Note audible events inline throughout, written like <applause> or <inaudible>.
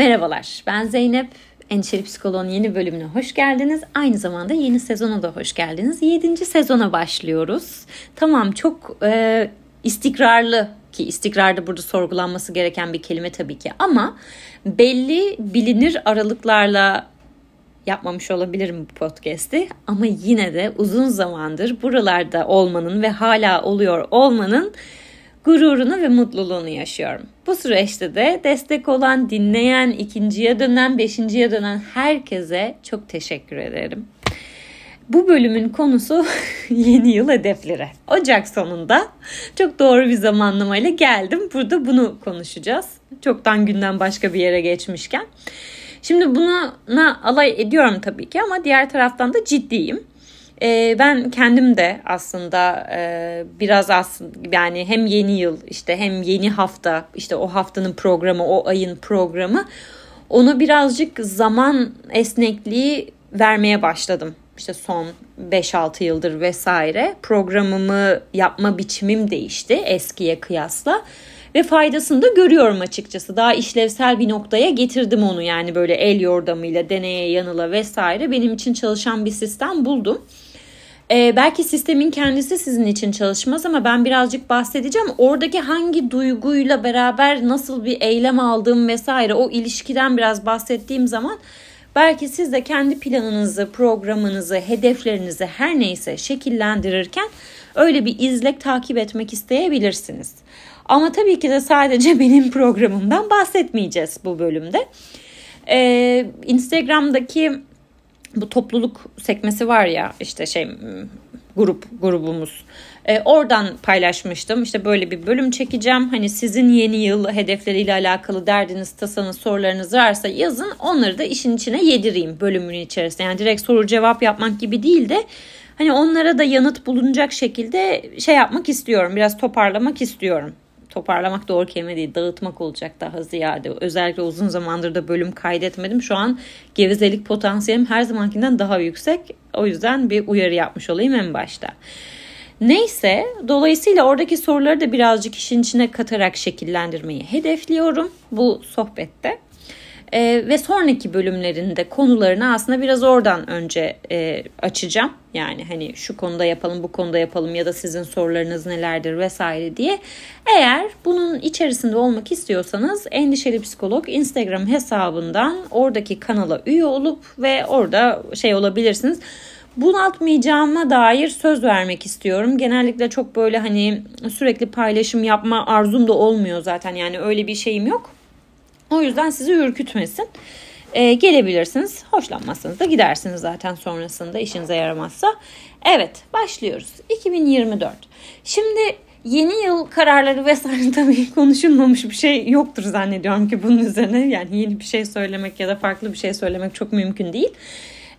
Merhabalar, ben Zeynep. Endişeli Psikoloğun yeni bölümüne hoş geldiniz. Aynı zamanda yeni sezona da hoş geldiniz. Yedinci sezona başlıyoruz. Tamam çok e, istikrarlı ki istikrarda burada sorgulanması gereken bir kelime tabii ki ama belli bilinir aralıklarla yapmamış olabilirim bu podcast'i ama yine de uzun zamandır buralarda olmanın ve hala oluyor olmanın gururunu ve mutluluğunu yaşıyorum. Bu süreçte de destek olan, dinleyen, ikinciye dönen, beşinciye dönen herkese çok teşekkür ederim. Bu bölümün konusu <laughs> yeni yıl hedefleri. Ocak sonunda çok doğru bir zamanlamayla geldim. Burada bunu konuşacağız. Çoktan günden başka bir yere geçmişken. Şimdi buna alay ediyorum tabii ki ama diğer taraftan da ciddiyim. E, ben kendim de aslında e, biraz aslında yani hem yeni yıl işte hem yeni hafta işte o haftanın programı o ayın programı ona birazcık zaman esnekliği vermeye başladım. İşte son 5-6 yıldır vesaire programımı yapma biçimim değişti eskiye kıyasla ve faydasını da görüyorum açıkçası. Daha işlevsel bir noktaya getirdim onu yani böyle el yordamıyla deneye yanıla vesaire benim için çalışan bir sistem buldum. Ee, belki sistemin kendisi sizin için çalışmaz ama ben birazcık bahsedeceğim. Oradaki hangi duyguyla beraber nasıl bir eylem aldığım vesaire o ilişkiden biraz bahsettiğim zaman belki siz de kendi planınızı, programınızı, hedeflerinizi her neyse şekillendirirken öyle bir izlek takip etmek isteyebilirsiniz. Ama tabii ki de sadece <laughs> benim programımdan bahsetmeyeceğiz bu bölümde. Ee, Instagram'daki bu topluluk sekmesi var ya işte şey grup grubumuz. E, oradan paylaşmıştım. İşte böyle bir bölüm çekeceğim. Hani sizin yeni yıl hedefleriyle alakalı derdiniz, tasanız, sorularınız varsa yazın. Onları da işin içine yedireyim bölümün içerisinde. Yani direkt soru cevap yapmak gibi değil de hani onlara da yanıt bulunacak şekilde şey yapmak istiyorum. Biraz toparlamak istiyorum toparlamak doğru kelime değil dağıtmak olacak daha ziyade. Özellikle uzun zamandır da bölüm kaydetmedim. Şu an gevezelik potansiyelim her zamankinden daha yüksek. O yüzden bir uyarı yapmış olayım en başta. Neyse dolayısıyla oradaki soruları da birazcık işin içine katarak şekillendirmeyi hedefliyorum bu sohbette. E, ve sonraki bölümlerinde konularını aslında biraz oradan önce e, açacağım. Yani hani şu konuda yapalım, bu konuda yapalım ya da sizin sorularınız nelerdir vesaire diye. Eğer bunun içerisinde olmak istiyorsanız Endişeli Psikolog Instagram hesabından oradaki kanala üye olup ve orada şey olabilirsiniz bunaltmayacağıma dair söz vermek istiyorum. Genellikle çok böyle hani sürekli paylaşım yapma arzum da olmuyor zaten yani öyle bir şeyim yok. O yüzden sizi ürkütmesin. Ee, gelebilirsiniz. Hoşlanmazsanız da gidersiniz zaten sonrasında işinize yaramazsa. Evet başlıyoruz. 2024. Şimdi yeni yıl kararları vesaire <laughs> tabii konuşulmamış bir şey yoktur zannediyorum ki bunun üzerine. Yani yeni bir şey söylemek ya da farklı bir şey söylemek çok mümkün değil.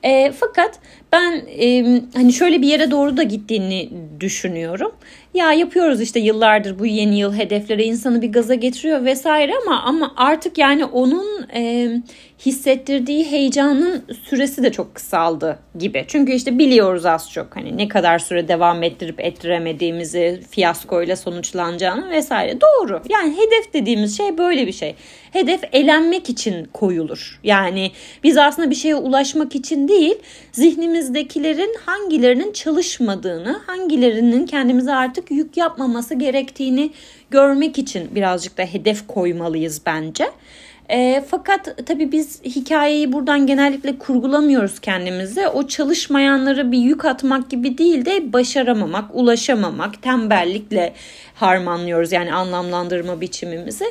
E, fakat ben e, hani şöyle bir yere doğru da gittiğini düşünüyorum. Ya yapıyoruz işte yıllardır bu yeni yıl hedefleri insanı bir gaza getiriyor vesaire ama ama artık yani onun e, hissettirdiği heyecanın süresi de çok kısaldı gibi. Çünkü işte biliyoruz az çok hani ne kadar süre devam ettirip ettiremediğimizi, fiyaskoyla sonuçlanacağını vesaire. Doğru. Yani hedef dediğimiz şey böyle bir şey. Hedef elenmek için koyulur. Yani biz aslında bir şeye ulaşmak için değil, zihnimizdekilerin hangilerinin çalışmadığını, hangilerinin kendimize artık yük yapmaması gerektiğini görmek için birazcık da hedef koymalıyız bence. E, fakat tabii biz hikayeyi buradan genellikle kurgulamıyoruz kendimize. O çalışmayanları bir yük atmak gibi değil de başaramamak, ulaşamamak, tembellikle harmanlıyoruz yani anlamlandırma biçimimizi.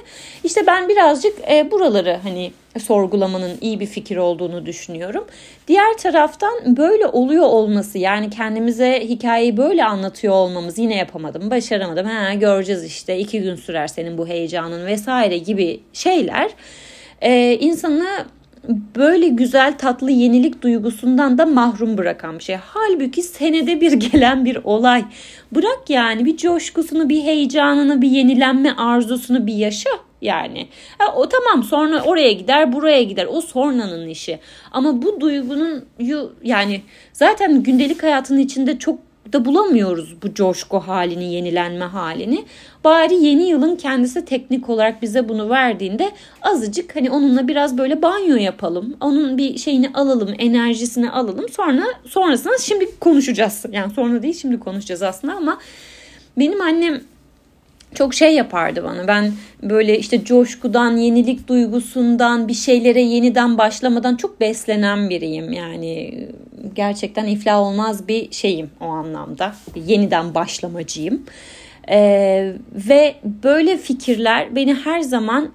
İşte ben birazcık e, buraları hani sorgulamanın iyi bir fikir olduğunu düşünüyorum. Diğer taraftan böyle oluyor olması yani kendimize hikayeyi böyle anlatıyor olmamız yine yapamadım, başaramadım. Ha göreceğiz işte iki gün sürer senin bu heyecanın vesaire gibi şeyler e, insanı böyle güzel tatlı yenilik duygusundan da mahrum bırakan bir şey. Halbuki senede bir <laughs> gelen bir olay. Bırak yani bir coşkusunu, bir heyecanını, bir yenilenme arzusunu bir yaşa yani. Ha, o tamam sonra oraya gider buraya gider o sonranın işi. Ama bu duygunun yani zaten gündelik hayatın içinde çok da bulamıyoruz bu coşku halini, yenilenme halini. Bari yeni yılın kendisi teknik olarak bize bunu verdiğinde azıcık hani onunla biraz böyle banyo yapalım. Onun bir şeyini alalım, enerjisini alalım. Sonra sonrasında şimdi konuşacağız. Yani sonra değil şimdi konuşacağız aslında ama benim annem çok şey yapardı bana. Ben böyle işte coşkudan, yenilik duygusundan, bir şeylere yeniden başlamadan çok beslenen biriyim. Yani gerçekten iflah olmaz bir şeyim o anlamda. Yeniden başlamacıyım. Ee, ve böyle fikirler beni her zaman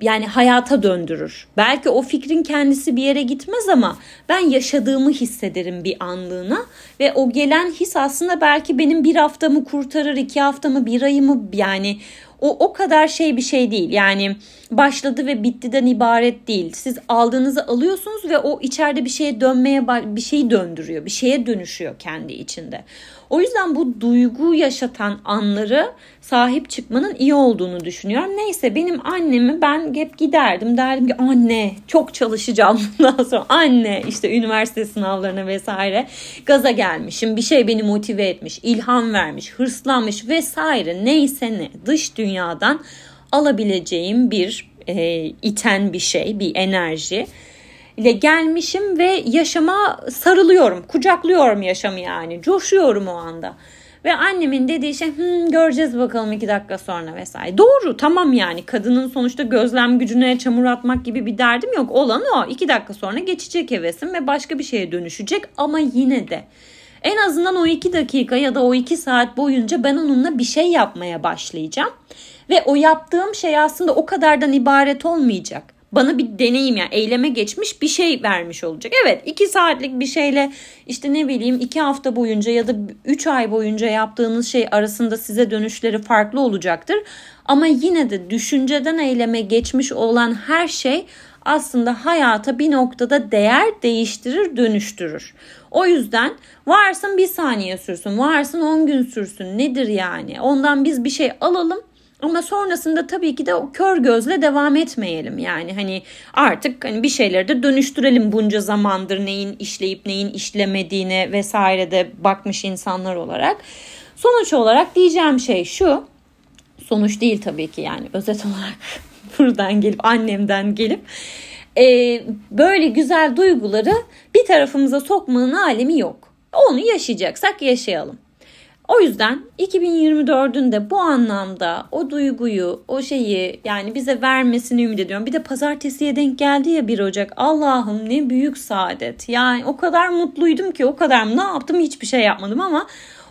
yani hayata döndürür. Belki o fikrin kendisi bir yere gitmez ama ben yaşadığımı hissederim bir anlığına ve o gelen his aslında belki benim bir haftamı kurtarır, iki haftamı, bir ayımı yani o o kadar şey bir şey değil. Yani başladı ve bittiden ibaret değil. Siz aldığınızı alıyorsunuz ve o içeride bir şeye dönmeye bir şeyi döndürüyor. Bir şeye dönüşüyor kendi içinde. O yüzden bu duygu yaşatan anları sahip çıkmanın iyi olduğunu düşünüyorum. Neyse benim annemi ben hep giderdim. Derdim ki anne çok çalışacağım. <laughs> Bundan sonra anne işte üniversite sınavlarına vesaire gaza gelmişim. Bir şey beni motive etmiş ilham vermiş hırslanmış vesaire. Neyse ne dış dünyadan alabileceğim bir e, iten bir şey bir enerji ile gelmişim ve yaşama sarılıyorum, kucaklıyorum yaşamı yani. Coşuyorum o anda. Ve annemin dediği şey Hı, göreceğiz bakalım iki dakika sonra vesaire. Doğru tamam yani kadının sonuçta gözlem gücüne çamur atmak gibi bir derdim yok. Olan o iki dakika sonra geçecek hevesim ve başka bir şeye dönüşecek ama yine de en azından o iki dakika ya da o iki saat boyunca ben onunla bir şey yapmaya başlayacağım. Ve o yaptığım şey aslında o kadardan ibaret olmayacak bana bir deneyim yani eyleme geçmiş bir şey vermiş olacak. Evet iki saatlik bir şeyle işte ne bileyim iki hafta boyunca ya da üç ay boyunca yaptığınız şey arasında size dönüşleri farklı olacaktır. Ama yine de düşünceden eyleme geçmiş olan her şey aslında hayata bir noktada değer değiştirir, dönüştürür. O yüzden varsın bir saniye sürsün, varsın on gün sürsün nedir yani? Ondan biz bir şey alalım ama sonrasında tabii ki de o kör gözle devam etmeyelim. Yani hani artık hani bir şeyleri de dönüştürelim bunca zamandır neyin işleyip neyin işlemediğine vesaire de bakmış insanlar olarak. Sonuç olarak diyeceğim şey şu. Sonuç değil tabii ki yani özet olarak <laughs> buradan gelip annemden gelip e, böyle güzel duyguları bir tarafımıza sokmanın alemi yok. Onu yaşayacaksak yaşayalım. O yüzden 2024'ün de bu anlamda o duyguyu, o şeyi yani bize vermesini ümit ediyorum. Bir de pazartesiye denk geldi ya 1 Ocak. Allah'ım ne büyük saadet. Yani o kadar mutluydum ki o kadar ne yaptım hiçbir şey yapmadım ama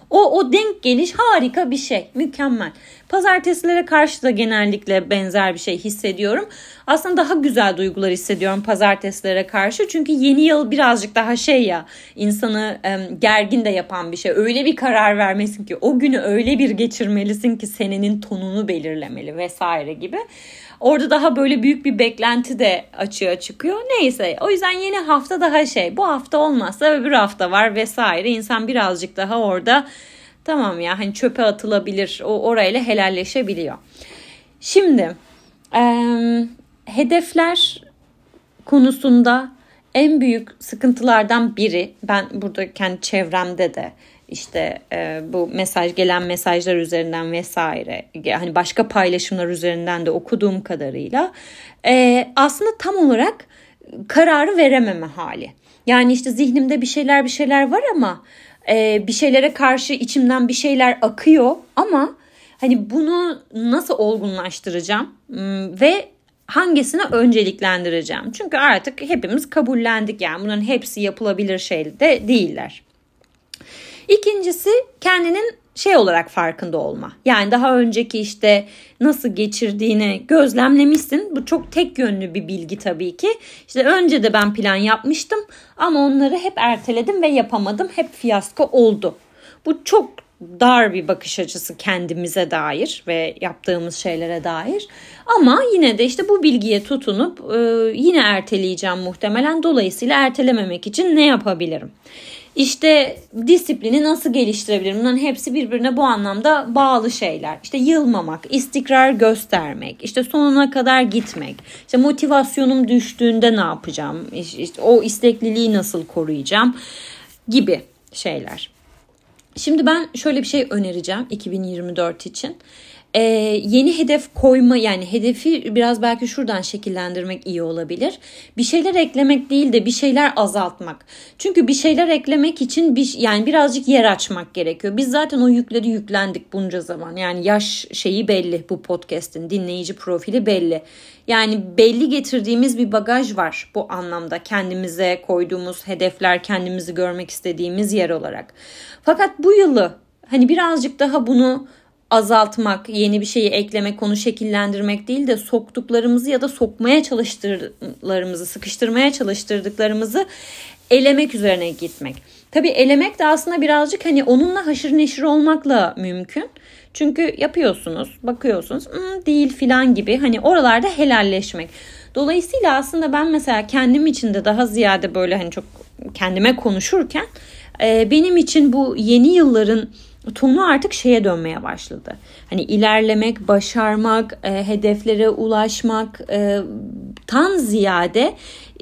o, o denk geliş harika bir şey. Mükemmel. Pazartesilere karşı da genellikle benzer bir şey hissediyorum. Aslında daha güzel duygular hissediyorum pazartesilere karşı. Çünkü yeni yıl birazcık daha şey ya insanı e, gergin de yapan bir şey. Öyle bir karar vermesin ki o günü öyle bir geçirmelisin ki senenin tonunu belirlemeli vesaire gibi. Orada daha böyle büyük bir beklenti de açığa çıkıyor. Neyse o yüzden yeni hafta daha şey bu hafta olmazsa öbür hafta var vesaire. İnsan birazcık daha orada tamam ya hani çöpe atılabilir o orayla helalleşebiliyor. Şimdi hedefler konusunda en büyük sıkıntılardan biri ben burada kendi çevremde de işte e, bu mesaj gelen mesajlar üzerinden vesaire hani başka paylaşımlar üzerinden de okuduğum kadarıyla e, aslında tam olarak kararı verememe hali. Yani işte zihnimde bir şeyler bir şeyler var ama e, bir şeylere karşı içimden bir şeyler akıyor ama hani bunu nasıl olgunlaştıracağım ve hangisini önceliklendireceğim? Çünkü artık hepimiz kabullendik yani bunların hepsi yapılabilir şey de değiller. İkincisi kendinin şey olarak farkında olma. Yani daha önceki işte nasıl geçirdiğini gözlemlemişsin. Bu çok tek yönlü bir bilgi tabii ki. İşte önce de ben plan yapmıştım ama onları hep erteledim ve yapamadım. Hep fiyasko oldu. Bu çok dar bir bakış açısı kendimize dair ve yaptığımız şeylere dair. Ama yine de işte bu bilgiye tutunup e, yine erteleyeceğim muhtemelen. Dolayısıyla ertelememek için ne yapabilirim? İşte disiplini nasıl geliştirebilirim? Bunların hepsi birbirine bu anlamda bağlı şeyler. İşte yılmamak, istikrar göstermek, işte sonuna kadar gitmek. İşte motivasyonum düştüğünde ne yapacağım? İşte o istekliliği nasıl koruyacağım? Gibi şeyler. Şimdi ben şöyle bir şey önereceğim 2024 için e, yeni hedef koyma yani hedefi biraz belki şuradan şekillendirmek iyi olabilir. Bir şeyler eklemek değil de bir şeyler azaltmak. Çünkü bir şeyler eklemek için bir yani birazcık yer açmak gerekiyor. Biz zaten o yükleri yüklendik bunca zaman. Yani yaş şeyi belli bu podcast'in dinleyici profili belli. Yani belli getirdiğimiz bir bagaj var bu anlamda. Kendimize koyduğumuz hedefler, kendimizi görmek istediğimiz yer olarak. Fakat bu yılı hani birazcık daha bunu azaltmak, yeni bir şeyi eklemek, konu şekillendirmek değil de soktuklarımızı ya da sokmaya çalıştırdıklarımızı, sıkıştırmaya çalıştırdıklarımızı elemek üzerine gitmek. Tabii elemek de aslında birazcık hani onunla haşır neşir olmakla mümkün. Çünkü yapıyorsunuz, bakıyorsunuz, hmm, değil filan gibi hani oralarda helalleşmek. Dolayısıyla aslında ben mesela kendim için de daha ziyade böyle hani çok kendime konuşurken benim için bu yeni yılların tonu artık şeye dönmeye başladı. Hani ilerlemek, başarmak, e, hedeflere ulaşmak e, tan ziyade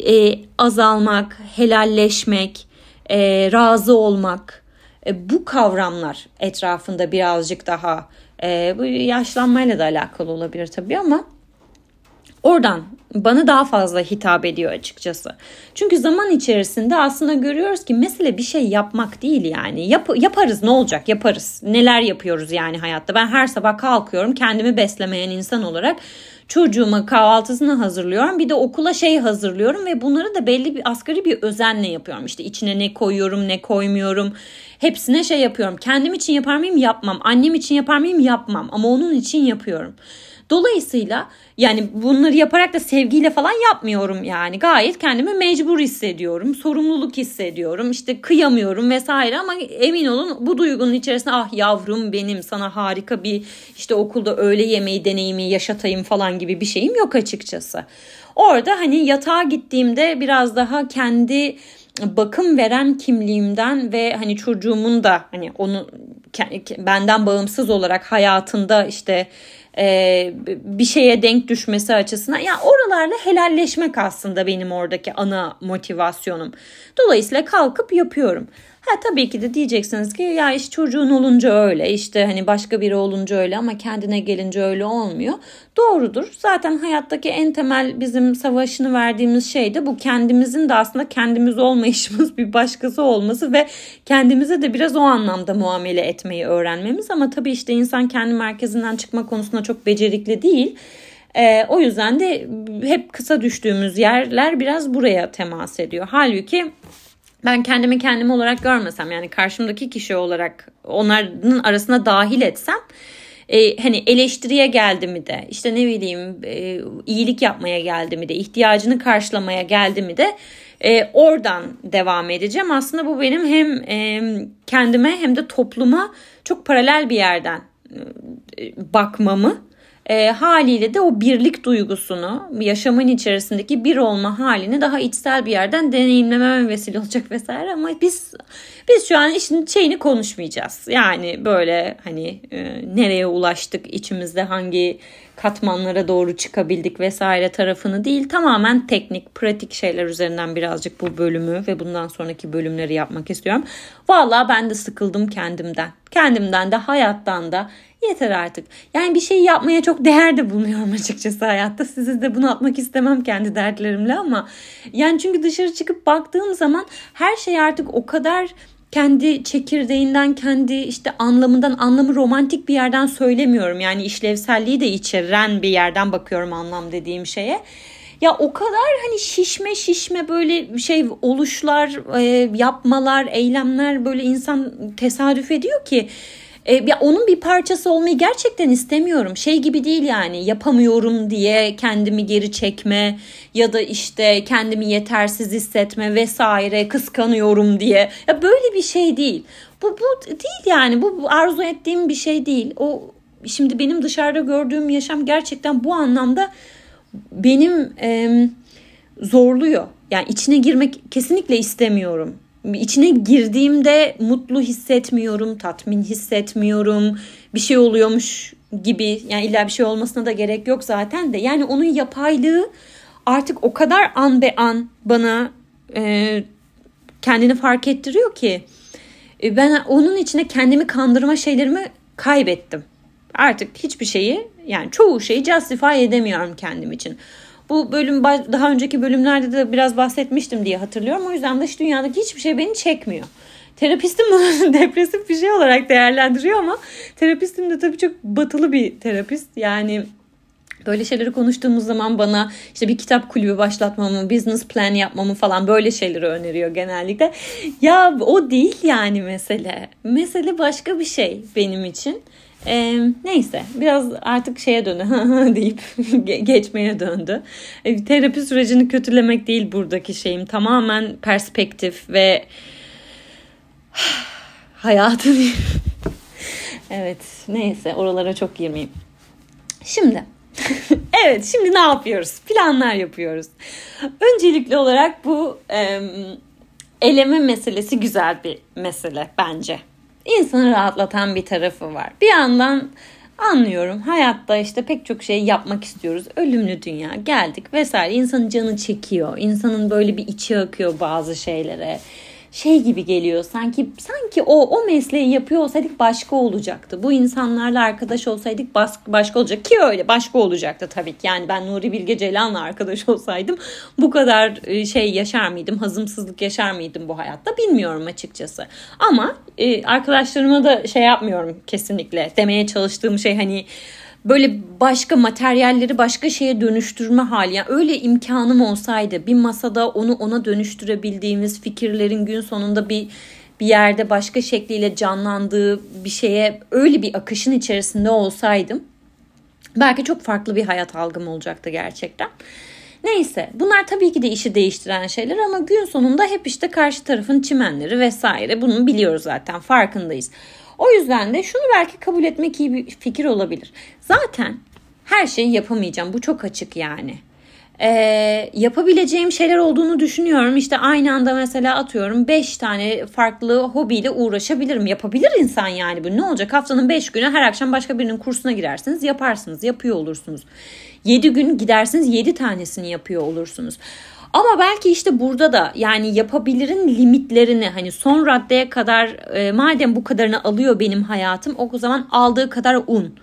e, azalmak, helalleşmek, e, razı olmak e, bu kavramlar etrafında birazcık daha e, bu yaşlanmayla da alakalı olabilir tabii ama Oradan bana daha fazla hitap ediyor açıkçası. Çünkü zaman içerisinde aslında görüyoruz ki mesele bir şey yapmak değil yani. Yap, yaparız ne olacak yaparız. Neler yapıyoruz yani hayatta. Ben her sabah kalkıyorum kendimi beslemeyen insan olarak çocuğuma kahvaltısını hazırlıyorum. Bir de okula şey hazırlıyorum ve bunları da belli bir asgari bir özenle yapıyorum. İşte içine ne koyuyorum ne koymuyorum. Hepsine şey yapıyorum. Kendim için yapar mıyım? Yapmam. Annem için yapar mıyım? Yapmam. Ama onun için yapıyorum. Dolayısıyla yani bunları yaparak da sevgiyle falan yapmıyorum yani. Gayet kendimi mecbur hissediyorum. Sorumluluk hissediyorum. İşte kıyamıyorum vesaire ama emin olun bu duygunun içerisinde ah yavrum benim sana harika bir işte okulda öğle yemeği deneyimi yaşatayım falan gibi bir şeyim yok açıkçası. Orada hani yatağa gittiğimde biraz daha kendi bakım veren kimliğimden ve hani çocuğumun da hani onu benden bağımsız olarak hayatında işte e, bir şeye denk düşmesi açısından ya yani oralarla helalleşmek aslında benim oradaki ana motivasyonum. Dolayısıyla kalkıp yapıyorum. Ha tabii ki de diyeceksiniz ki ya işte çocuğun olunca öyle işte hani başka biri olunca öyle ama kendine gelince öyle olmuyor. Doğrudur. Zaten hayattaki en temel bizim savaşını verdiğimiz şey de bu kendimizin de aslında kendimiz olmayışımız bir başkası olması ve kendimize de biraz o anlamda muamele etmeyi öğrenmemiz ama tabii işte insan kendi merkezinden çıkma konusunda çok becerikli değil. E, o yüzden de hep kısa düştüğümüz yerler biraz buraya temas ediyor. Halbuki ben kendimi kendim olarak görmesem yani karşımdaki kişi olarak onların arasına dahil etsem e, hani eleştiriye geldi mi de işte ne bileyim e, iyilik yapmaya geldi mi de ihtiyacını karşılamaya geldi mi de e, oradan devam edeceğim. Aslında bu benim hem e, kendime hem de topluma çok paralel bir yerden e, bakmamı e, haliyle de o birlik duygusunu yaşamın içerisindeki bir olma halini daha içsel bir yerden deneyimlememe vesile olacak vesaire ama biz biz şu an işin şeyini konuşmayacağız. Yani böyle hani e, nereye ulaştık içimizde hangi katmanlara doğru çıkabildik vesaire tarafını değil tamamen teknik pratik şeyler üzerinden birazcık bu bölümü ve bundan sonraki bölümleri yapmak istiyorum. Valla ben de sıkıldım kendimden. Kendimden de hayattan da Yeter artık. Yani bir şey yapmaya çok değer de bulmuyorum açıkçası hayatta. Sizi de bunu atmak istemem kendi dertlerimle ama yani çünkü dışarı çıkıp baktığım zaman her şey artık o kadar kendi çekirdeğinden, kendi işte anlamından, anlamı romantik bir yerden söylemiyorum. Yani işlevselliği de içeren bir yerden bakıyorum anlam dediğim şeye. Ya o kadar hani şişme şişme böyle şey oluşlar, e, yapmalar, eylemler böyle insan tesadüf ediyor ki e, ya onun bir parçası olmayı gerçekten istemiyorum. Şey gibi değil yani yapamıyorum diye kendimi geri çekme ya da işte kendimi yetersiz hissetme vesaire kıskanıyorum diye. Ya böyle bir şey değil. Bu bu değil yani bu, bu arzu ettiğim bir şey değil. O şimdi benim dışarıda gördüğüm yaşam gerçekten bu anlamda benim e, zorluyor. Yani içine girmek kesinlikle istemiyorum içine girdiğimde mutlu hissetmiyorum, tatmin hissetmiyorum. Bir şey oluyormuş gibi yani illa bir şey olmasına da gerek yok zaten de. Yani onun yapaylığı artık o kadar an be an bana e, kendini fark ettiriyor ki E, ben onun içine kendimi kandırma şeylerimi kaybettim. Artık hiçbir şeyi yani çoğu şeyi justify edemiyorum kendim için. Bu bölüm daha önceki bölümlerde de biraz bahsetmiştim diye hatırlıyorum. O yüzden dış dünyadaki hiçbir şey beni çekmiyor. Terapistim bunu <laughs> depresif bir şey olarak değerlendiriyor ama terapistim de tabii çok batılı bir terapist. Yani Böyle şeyleri konuştuğumuz zaman bana işte bir kitap kulübü başlatmamı, business plan yapmamı falan böyle şeyleri öneriyor genellikle. Ya o değil yani mesele. Mesele başka bir şey benim için. E, neyse biraz artık şeye döndü <laughs> deyip geçmeye döndü. E, terapi sürecini kötülemek değil buradaki şeyim. Tamamen perspektif ve <sighs> hayatın <laughs> evet neyse oralara çok girmeyeyim. Şimdi <laughs> evet şimdi ne yapıyoruz? Planlar yapıyoruz. Öncelikli olarak bu e, eleme meselesi güzel bir mesele bence. İnsanı rahatlatan bir tarafı var. Bir yandan anlıyorum hayatta işte pek çok şey yapmak istiyoruz. Ölümlü dünya geldik vesaire. İnsanın canı çekiyor. İnsanın böyle bir içi akıyor bazı şeylere şey gibi geliyor. Sanki sanki o o mesleği yapıyor olsaydık başka olacaktı. Bu insanlarla arkadaş olsaydık bas, başka olacak ki öyle başka olacaktı tabii ki. Yani ben Nuri Bilge Ceylan'la arkadaş <laughs> olsaydım bu kadar e, şey yaşar mıydım? Hazımsızlık yaşar mıydım bu hayatta? Bilmiyorum açıkçası. Ama e, arkadaşlarıma da şey yapmıyorum kesinlikle. Demeye çalıştığım şey hani böyle başka materyalleri başka şeye dönüştürme hali. Yani öyle imkanım olsaydı bir masada onu ona dönüştürebildiğimiz fikirlerin gün sonunda bir bir yerde başka şekliyle canlandığı bir şeye öyle bir akışın içerisinde olsaydım belki çok farklı bir hayat algım olacaktı gerçekten. Neyse bunlar tabii ki de işi değiştiren şeyler ama gün sonunda hep işte karşı tarafın çimenleri vesaire bunu biliyoruz zaten farkındayız. O yüzden de şunu belki kabul etmek iyi bir fikir olabilir. Zaten her şeyi yapamayacağım. Bu çok açık yani. Ee, yapabileceğim şeyler olduğunu düşünüyorum. İşte aynı anda mesela atıyorum 5 tane farklı hobiyle uğraşabilirim. Yapabilir insan yani bu. Ne olacak? Haftanın 5 günü her akşam başka birinin kursuna girersiniz. Yaparsınız. Yapıyor olursunuz. 7 gün gidersiniz 7 tanesini yapıyor olursunuz. Ama belki işte burada da yani yapabilirin limitlerini hani son raddeye kadar e, madem bu kadarını alıyor benim hayatım o zaman aldığı kadar un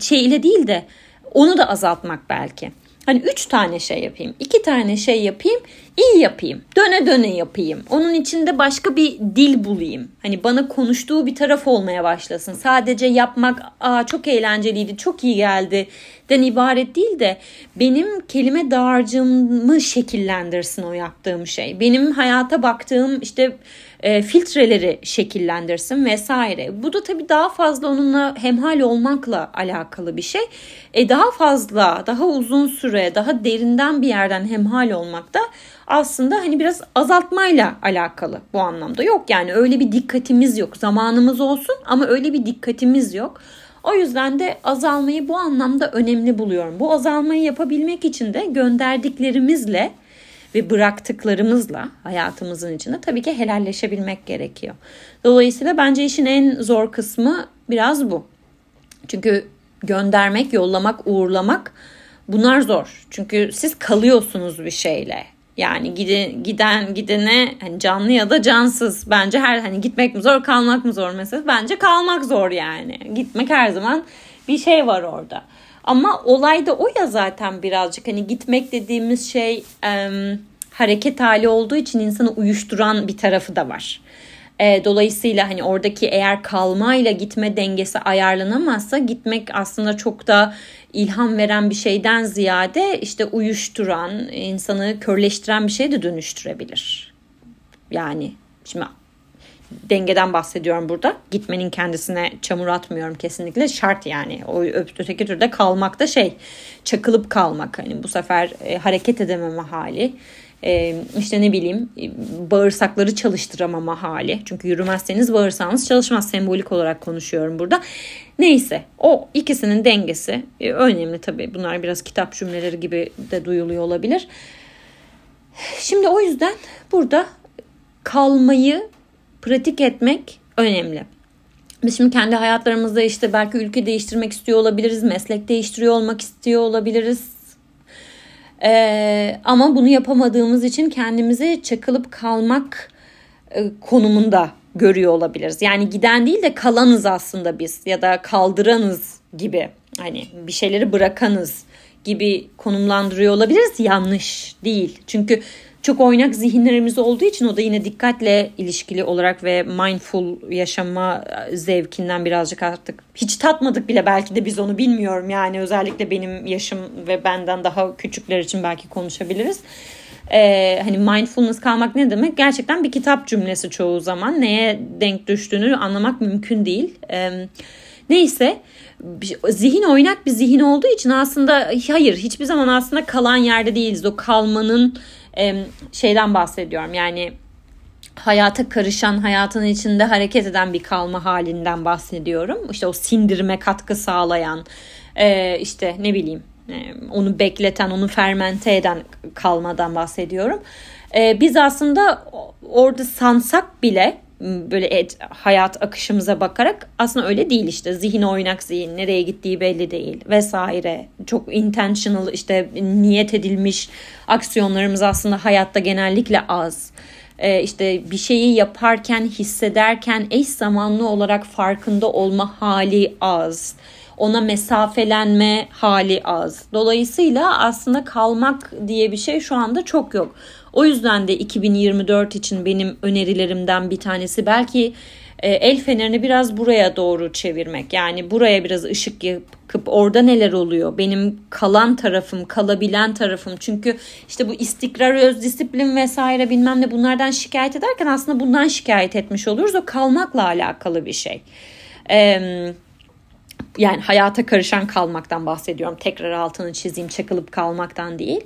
şeyle değil de onu da azaltmak belki. Hani üç tane şey yapayım, iki tane şey yapayım, iyi yapayım, döne döne yapayım. Onun içinde başka bir dil bulayım. Hani bana konuştuğu bir taraf olmaya başlasın. Sadece yapmak Aa, çok eğlenceliydi, çok iyi geldi den ibaret değil de benim kelime dağarcığımı şekillendirsin o yaptığım şey. Benim hayata baktığım işte e, filtreleri şekillendirsin vesaire. Bu da tabii daha fazla onunla hemhal olmakla alakalı bir şey. E, daha fazla, daha uzun süre, daha derinden bir yerden hemhal olmak da aslında hani biraz azaltmayla alakalı bu anlamda. Yok yani öyle bir dikkatimiz yok. Zamanımız olsun ama öyle bir dikkatimiz yok. O yüzden de azalmayı bu anlamda önemli buluyorum. Bu azalmayı yapabilmek için de gönderdiklerimizle ve bıraktıklarımızla hayatımızın içinde tabii ki helalleşebilmek gerekiyor. Dolayısıyla bence işin en zor kısmı biraz bu. Çünkü göndermek, yollamak, uğurlamak bunlar zor. Çünkü siz kalıyorsunuz bir şeyle. Yani giden giden gidene hani canlı ya da cansız bence her hani gitmek mi zor kalmak mı zor mesela bence kalmak zor yani. Gitmek her zaman bir şey var orada. Ama olay da o ya zaten birazcık hani gitmek dediğimiz şey e, hareket hali olduğu için insanı uyuşturan bir tarafı da var. E, dolayısıyla hani oradaki eğer kalmayla gitme dengesi ayarlanamazsa gitmek aslında çok da ilham veren bir şeyden ziyade işte uyuşturan, insanı körleştiren bir şey de dönüştürebilir. Yani şimdi dengeden bahsediyorum burada. Gitmenin kendisine çamur atmıyorum kesinlikle. Şart yani. O öteki türde kalmak da şey çakılıp kalmak. Hani bu sefer e, hareket edememe hali. E, işte ne bileyim e, bağırsakları çalıştıramama hali. Çünkü yürümezseniz bağırsağınız çalışmaz. Sembolik olarak konuşuyorum burada. Neyse o ikisinin dengesi e, önemli tabii. Bunlar biraz kitap cümleleri gibi de duyuluyor olabilir. Şimdi o yüzden burada kalmayı pratik etmek önemli. Biz şimdi kendi hayatlarımızda işte belki ülke değiştirmek istiyor olabiliriz, meslek değiştiriyor olmak istiyor olabiliriz. Ee, ama bunu yapamadığımız için kendimizi çakılıp kalmak e, konumunda görüyor olabiliriz. Yani giden değil de kalanız aslında biz ya da kaldıranız gibi hani bir şeyleri bırakanız gibi konumlandırıyor olabiliriz. Yanlış değil. Çünkü çok oynak zihinlerimiz olduğu için o da yine dikkatle ilişkili olarak ve mindful yaşama zevkinden birazcık artık hiç tatmadık bile belki de biz onu bilmiyorum yani özellikle benim yaşım ve benden daha küçükler için belki konuşabiliriz. Ee, hani mindfulness kalmak ne demek? Gerçekten bir kitap cümlesi çoğu zaman neye denk düştüğünü anlamak mümkün değil. Ee, neyse zihin oynak bir zihin olduğu için aslında hayır hiçbir zaman aslında kalan yerde değiliz. O kalmanın şeyden bahsediyorum. Yani hayata karışan, hayatın içinde hareket eden bir kalma halinden bahsediyorum. İşte o sindirime katkı sağlayan, e, işte ne bileyim e, onu bekleten, onu fermente eden kalmadan bahsediyorum. E, biz aslında orada sansak bile böyle et, hayat akışımıza bakarak aslında öyle değil işte zihin oynak zihin nereye gittiği belli değil vesaire çok intentional işte niyet edilmiş aksiyonlarımız aslında hayatta genellikle az ee, işte bir şeyi yaparken hissederken eş zamanlı olarak farkında olma hali az ona mesafelenme hali az. Dolayısıyla aslında kalmak diye bir şey şu anda çok yok. O yüzden de 2024 için benim önerilerimden bir tanesi belki e, el fenerini biraz buraya doğru çevirmek. Yani buraya biraz ışık yakıp orada neler oluyor? Benim kalan tarafım, kalabilen tarafım. Çünkü işte bu istikrar, öz disiplin vesaire bilmem ne bunlardan şikayet ederken aslında bundan şikayet etmiş oluruz. O kalmakla alakalı bir şey. Yani hayata karışan kalmaktan bahsediyorum. Tekrar altını çizeyim çakılıp kalmaktan değil.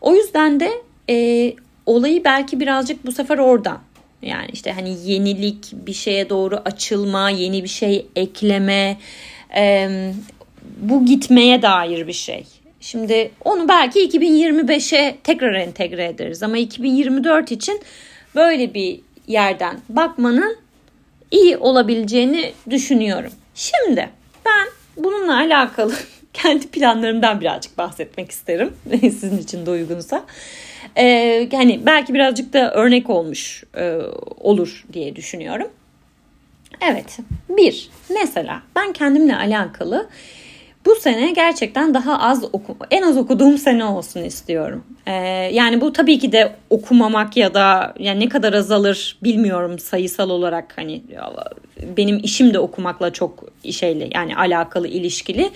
O yüzden de e, olayı belki birazcık bu sefer oradan. Yani işte hani yenilik, bir şeye doğru açılma, yeni bir şey ekleme, e, bu gitmeye dair bir şey. Şimdi onu belki 2025'e tekrar entegre ederiz ama 2024 için böyle bir yerden bakmanın iyi olabileceğini düşünüyorum. Şimdi ben bununla alakalı <laughs> kendi planlarımdan birazcık bahsetmek isterim. <laughs> Sizin için de uygunsa. Ee, hani belki birazcık da örnek olmuş e, olur diye düşünüyorum. Evet. Bir, mesela ben kendimle alakalı bu sene gerçekten daha az oku en az okuduğum sene olsun istiyorum. Ee, yani bu tabii ki de okumamak ya da yani ne kadar azalır bilmiyorum sayısal olarak hani benim işim de okumakla çok şeyle yani alakalı ilişkili.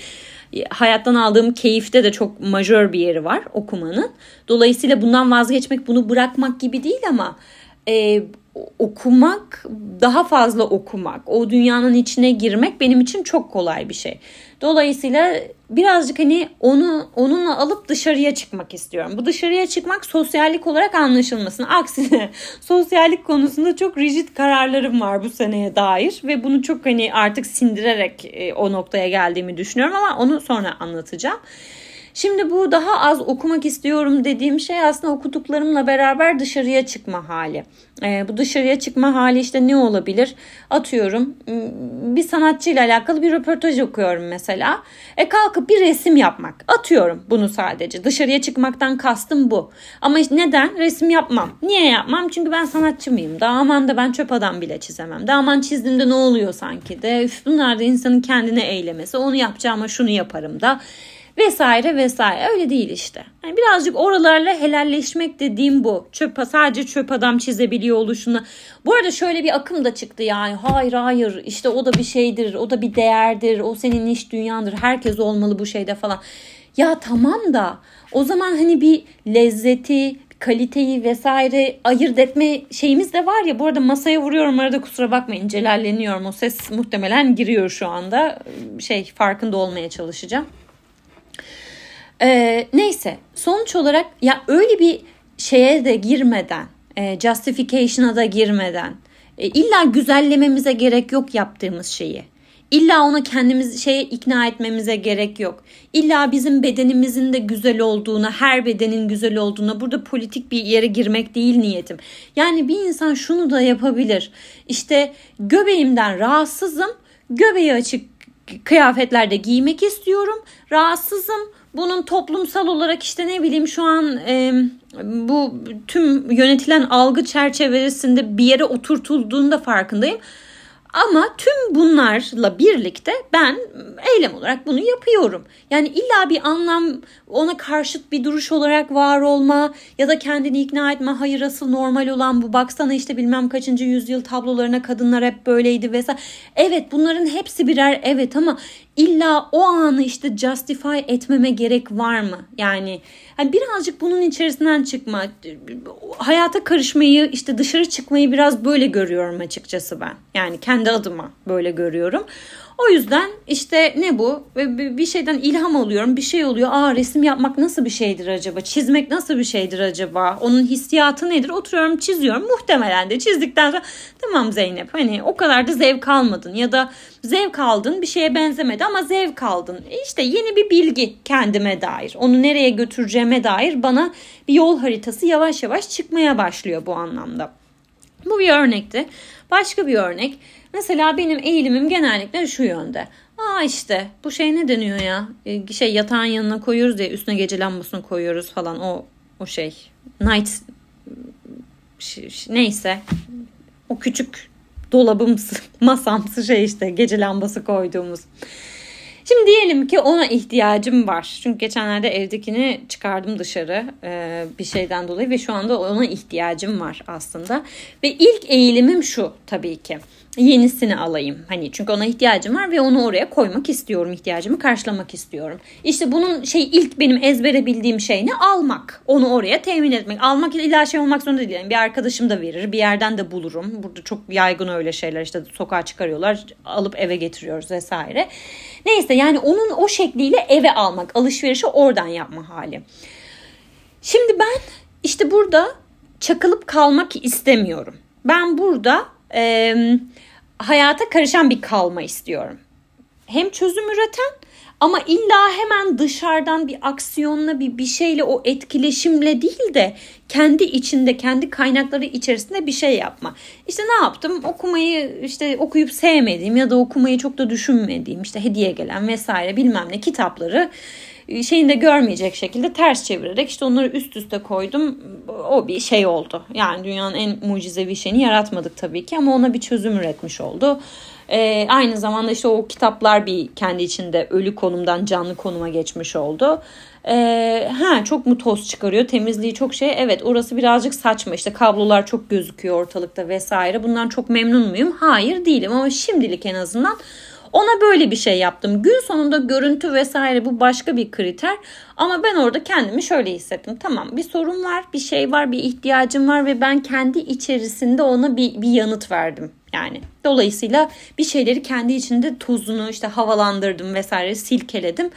Hayattan aldığım keyifte de çok majör bir yeri var okumanın. Dolayısıyla bundan vazgeçmek, bunu bırakmak gibi değil ama e, okumak, daha fazla okumak, o dünyanın içine girmek benim için çok kolay bir şey. Dolayısıyla birazcık hani onu onunla alıp dışarıya çıkmak istiyorum. Bu dışarıya çıkmak sosyallik olarak anlaşılmasın. Aksine <laughs> sosyallik konusunda çok rigid kararlarım var bu seneye dair ve bunu çok hani artık sindirerek e, o noktaya geldiğimi düşünüyorum ama onu sonra anlatacağım. Şimdi bu daha az okumak istiyorum dediğim şey aslında okuduklarımla beraber dışarıya çıkma hali. E, bu dışarıya çıkma hali işte ne olabilir? Atıyorum bir sanatçıyla alakalı bir röportaj okuyorum mesela. E kalkıp bir resim yapmak. Atıyorum bunu sadece. Dışarıya çıkmaktan kastım bu. Ama işte neden? Resim yapmam. Niye yapmam? Çünkü ben sanatçı mıyım? Daha aman da ben çöp adam bile çizemem. Daha aman çizdiğimde ne oluyor sanki de. Üf bunlar da insanın kendine eylemesi. Onu yapacağıma şunu yaparım da vesaire vesaire. Öyle değil işte. Yani birazcık oralarla helalleşmek dediğim bu. Çöp, sadece çöp adam çizebiliyor oluşuna. Bu arada şöyle bir akım da çıktı yani. Hayır hayır işte o da bir şeydir. O da bir değerdir. O senin iş dünyandır. Herkes olmalı bu şeyde falan. Ya tamam da o zaman hani bir lezzeti, kaliteyi vesaire ayırt etme şeyimiz de var ya. Bu arada masaya vuruyorum arada kusura bakmayın celalleniyorum. O ses muhtemelen giriyor şu anda. Şey farkında olmaya çalışacağım. Ee, neyse sonuç olarak ya öyle bir şeye de girmeden, e, justification'a da girmeden, e, illa güzellememize gerek yok yaptığımız şeyi. İlla ona kendimiz şeye ikna etmemize gerek yok. İlla bizim bedenimizin de güzel olduğuna, her bedenin güzel olduğuna burada politik bir yere girmek değil niyetim. Yani bir insan şunu da yapabilir. İşte göbeğimden rahatsızım. Göbeği açık kıyafetlerde giymek istiyorum. Rahatsızım bunun toplumsal olarak işte ne bileyim şu an e, bu tüm yönetilen algı çerçevesinde bir yere oturtulduğunda farkındayım. Ama tüm bunlarla birlikte ben eylem olarak bunu yapıyorum. Yani illa bir anlam ona karşıt bir duruş olarak var olma ya da kendini ikna etme. Hayır asıl normal olan bu. Baksana işte bilmem kaçıncı yüzyıl tablolarına kadınlar hep böyleydi vesaire. Evet bunların hepsi birer evet ama illa o anı işte justify etmeme gerek var mı? Yani hani birazcık bunun içerisinden çıkma, hayata karışmayı, işte dışarı çıkmayı biraz böyle görüyorum açıkçası ben. Yani kendi adıma böyle görüyorum. O yüzden işte ne bu? Bir şeyden ilham alıyorum. Bir şey oluyor. Aa resim yapmak nasıl bir şeydir acaba? Çizmek nasıl bir şeydir acaba? Onun hissiyatı nedir? Oturuyorum çiziyorum. Muhtemelen de çizdikten sonra tamam Zeynep hani o kadar da zevk almadın ya da zevk aldın bir şeye benzemedi ama zevk aldın. E işte yeni bir bilgi kendime dair. Onu nereye götüreceğime dair bana bir yol haritası yavaş yavaş çıkmaya başlıyor bu anlamda. Bu bir örnekti. Başka bir örnek. Mesela benim eğilimim genellikle şu yönde. Aa işte bu şey ne deniyor ya? Ee, şey yatağın yanına koyuyoruz ya üstüne gece lambasını koyuyoruz falan o o şey. Night neyse o küçük dolabımsı <laughs> masamsı şey işte gece lambası koyduğumuz. Şimdi diyelim ki ona ihtiyacım var. Çünkü geçenlerde evdekini çıkardım dışarı e, bir şeyden dolayı ve şu anda ona ihtiyacım var aslında. Ve ilk eğilimim şu tabii ki yenisini alayım. Hani çünkü ona ihtiyacım var ve onu oraya koymak istiyorum. ihtiyacımı karşılamak istiyorum. İşte bunun şey ilk benim ezbere bildiğim şey ne? Almak. Onu oraya temin etmek. Almak illa şey olmak zorunda değil. Yani bir arkadaşım da verir. Bir yerden de bulurum. Burada çok yaygın öyle şeyler. işte sokağa çıkarıyorlar. Alıp eve getiriyoruz vesaire. Neyse yani onun o şekliyle eve almak. Alışverişi oradan yapma hali. Şimdi ben işte burada çakılıp kalmak istemiyorum. Ben burada e, hayata karışan bir kalma istiyorum. Hem çözüm üreten ama illa hemen dışarıdan bir aksiyonla bir bir şeyle o etkileşimle değil de kendi içinde kendi kaynakları içerisinde bir şey yapma. İşte ne yaptım? Okumayı işte okuyup sevmediğim ya da okumayı çok da düşünmediğim işte hediye gelen vesaire bilmem ne kitapları e, şeyinde görmeyecek şekilde ters çevirerek işte onları üst üste koydum. O bir şey oldu. Yani dünyanın en mucizevi şeyini yaratmadık tabii ki ama ona bir çözüm üretmiş oldu. Ee, aynı zamanda işte o kitaplar bir kendi içinde ölü konumdan canlı konuma geçmiş oldu. Ee, ha çok mu toz çıkarıyor temizliği çok şey evet orası birazcık saçma işte kablolar çok gözüküyor ortalıkta vesaire bundan çok memnun muyum hayır değilim ama şimdilik en azından ona böyle bir şey yaptım. Gün sonunda görüntü vesaire bu başka bir kriter. Ama ben orada kendimi şöyle hissettim. Tamam bir sorun var, bir şey var, bir ihtiyacım var ve ben kendi içerisinde ona bir, bir yanıt verdim. Yani dolayısıyla bir şeyleri kendi içinde tozunu işte havalandırdım vesaire silkeledim.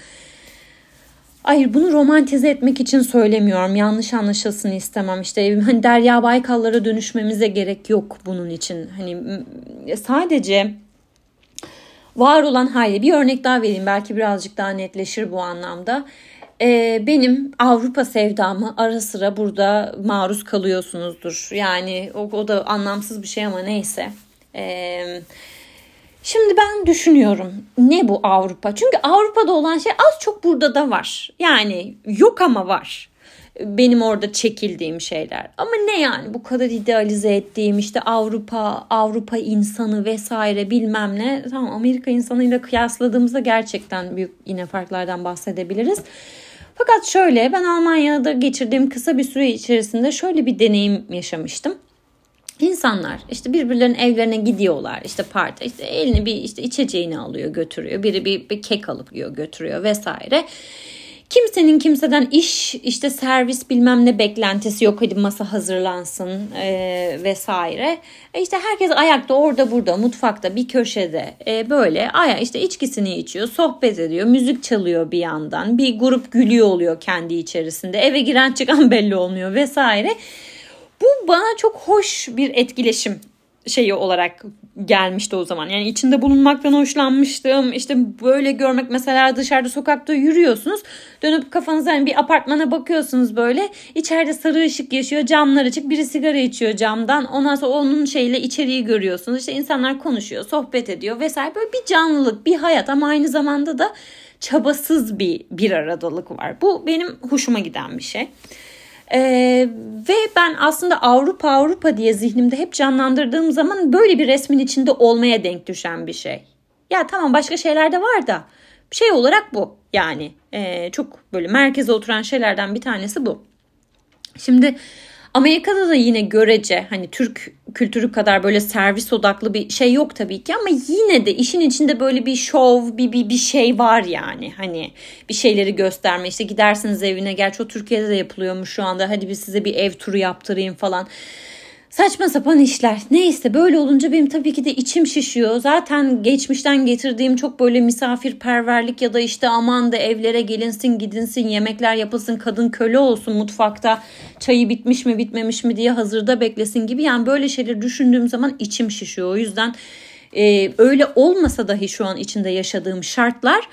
Hayır bunu romantize etmek için söylemiyorum. Yanlış anlaşılsın istemem. İşte hani Derya Baykallara dönüşmemize gerek yok bunun için. Hani sadece var olan hali. Bir örnek daha vereyim belki birazcık daha netleşir bu anlamda. Ee, benim Avrupa sevdamı ara sıra burada maruz kalıyorsunuzdur. Yani o, o da anlamsız bir şey ama neyse. Ee, şimdi ben düşünüyorum ne bu Avrupa? Çünkü Avrupa'da olan şey az çok burada da var. Yani yok ama var benim orada çekildiğim şeyler. Ama ne yani bu kadar idealize ettiğim işte Avrupa, Avrupa insanı vesaire bilmem ne. Tamam Amerika insanıyla kıyasladığımızda gerçekten büyük yine farklardan bahsedebiliriz. Fakat şöyle ben Almanya'da geçirdiğim kısa bir süre içerisinde şöyle bir deneyim yaşamıştım. İnsanlar işte birbirlerinin evlerine gidiyorlar işte parti işte elini bir işte içeceğini alıyor götürüyor biri bir, bir kek alıp yiyor götürüyor vesaire. Kimsenin kimseden iş işte servis bilmem ne beklentisi yok hadi masa hazırlansın e, vesaire. E işte herkes ayakta orada burada mutfakta bir köşede e, böyle aya işte içkisini içiyor sohbet ediyor müzik çalıyor bir yandan bir grup gülüyor oluyor kendi içerisinde eve giren çıkan <laughs> belli olmuyor vesaire. Bu bana çok hoş bir etkileşim şeyi olarak gelmişti o zaman. Yani içinde bulunmaktan hoşlanmıştım. İşte böyle görmek mesela dışarıda sokakta yürüyorsunuz. Dönüp kafanıza hani bir apartmana bakıyorsunuz böyle. İçeride sarı ışık yaşıyor. Camlar açık. Biri sigara içiyor camdan. Ondan sonra onun şeyle içeriği görüyorsunuz. İşte insanlar konuşuyor, sohbet ediyor vesaire. Böyle bir canlılık, bir hayat ama aynı zamanda da çabasız bir bir aradalık var. Bu benim hoşuma giden bir şey. Ee, ve ben aslında Avrupa Avrupa diye zihnimde hep canlandırdığım zaman böyle bir resmin içinde olmaya denk düşen bir şey. Ya tamam başka şeyler de var da şey olarak bu yani e, çok böyle merkeze oturan şeylerden bir tanesi bu. Şimdi Amerika'da da yine görece hani Türk kültürü kadar böyle servis odaklı bir şey yok tabii ki ama yine de işin içinde böyle bir şov, bir, bir, bir şey var yani. Hani bir şeyleri gösterme işte gidersiniz evine gerçi o Türkiye'de de yapılıyormuş şu anda hadi biz size bir ev turu yaptırayım falan. Saçma sapan işler. Neyse böyle olunca benim tabii ki de içim şişiyor. Zaten geçmişten getirdiğim çok böyle misafirperverlik ya da işte aman da evlere gelinsin gidinsin yemekler yapılsın kadın köle olsun mutfakta çayı bitmiş mi bitmemiş mi diye hazırda beklesin gibi. Yani böyle şeyleri düşündüğüm zaman içim şişiyor. O yüzden e, öyle olmasa dahi şu an içinde yaşadığım şartlar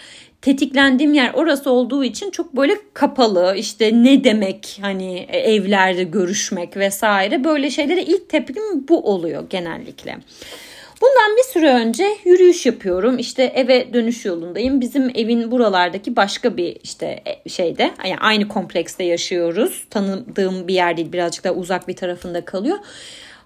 tetiklendiğim yer orası olduğu için çok böyle kapalı işte ne demek hani evlerde görüşmek vesaire böyle şeylere ilk tepkim bu oluyor genellikle. Bundan bir süre önce yürüyüş yapıyorum. İşte eve dönüş yolundayım. Bizim evin buralardaki başka bir işte e, şeyde yani aynı komplekste yaşıyoruz. Tanıdığım bir yer değil birazcık daha uzak bir tarafında kalıyor.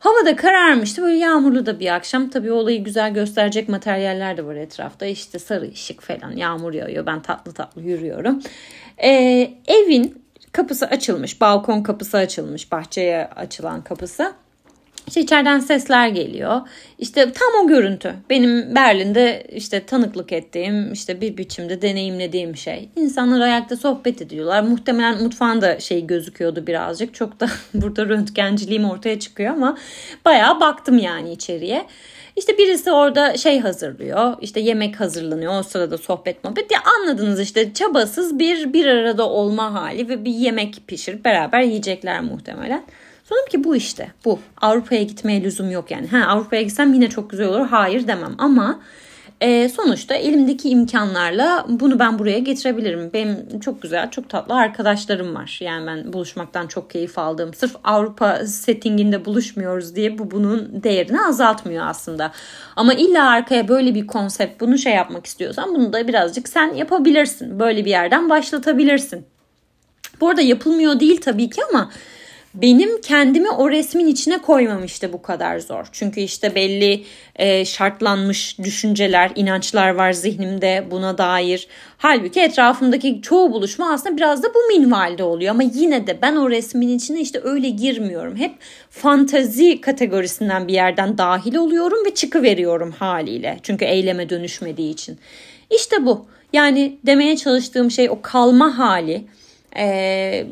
Hava da kararmıştı. Böyle yağmurlu da bir akşam. Tabii olayı güzel gösterecek materyaller de var etrafta. İşte sarı ışık falan yağmur yağıyor. Ben tatlı tatlı yürüyorum. Ee, evin kapısı açılmış. Balkon kapısı açılmış. Bahçeye açılan kapısı. İşte içeriden sesler geliyor. İşte tam o görüntü. Benim Berlin'de işte tanıklık ettiğim, işte bir biçimde deneyimlediğim şey. İnsanlar ayakta sohbet ediyorlar. Muhtemelen mutfağında şey gözüküyordu birazcık. Çok da <laughs> burada röntgenciliğim ortaya çıkıyor ama bayağı baktım yani içeriye. İşte birisi orada şey hazırlıyor. İşte yemek hazırlanıyor. O sırada sohbet muhabbet. Ya anladınız işte çabasız bir bir arada olma hali ve bir yemek pişirip beraber yiyecekler muhtemelen. Sonra ki bu işte bu. Avrupa'ya gitmeye lüzum yok yani. Ha Avrupa'ya gitsem yine çok güzel olur. Hayır demem ama e, sonuçta elimdeki imkanlarla bunu ben buraya getirebilirim. Benim çok güzel, çok tatlı arkadaşlarım var. Yani ben buluşmaktan çok keyif aldım. Sırf Avrupa settinginde buluşmuyoruz diye bu bunun değerini azaltmıyor aslında. Ama illa arkaya böyle bir konsept, bunu şey yapmak istiyorsan bunu da birazcık sen yapabilirsin. Böyle bir yerden başlatabilirsin. Bu arada yapılmıyor değil tabii ki ama benim kendimi o resmin içine koymam işte bu kadar zor. Çünkü işte belli e, şartlanmış düşünceler, inançlar var zihnimde buna dair. Halbuki etrafımdaki çoğu buluşma aslında biraz da bu minvalde oluyor. Ama yine de ben o resmin içine işte öyle girmiyorum. Hep fantazi kategorisinden bir yerden dahil oluyorum ve çıkıveriyorum haliyle. Çünkü eyleme dönüşmediği için. İşte bu. Yani demeye çalıştığım şey o kalma hali ee,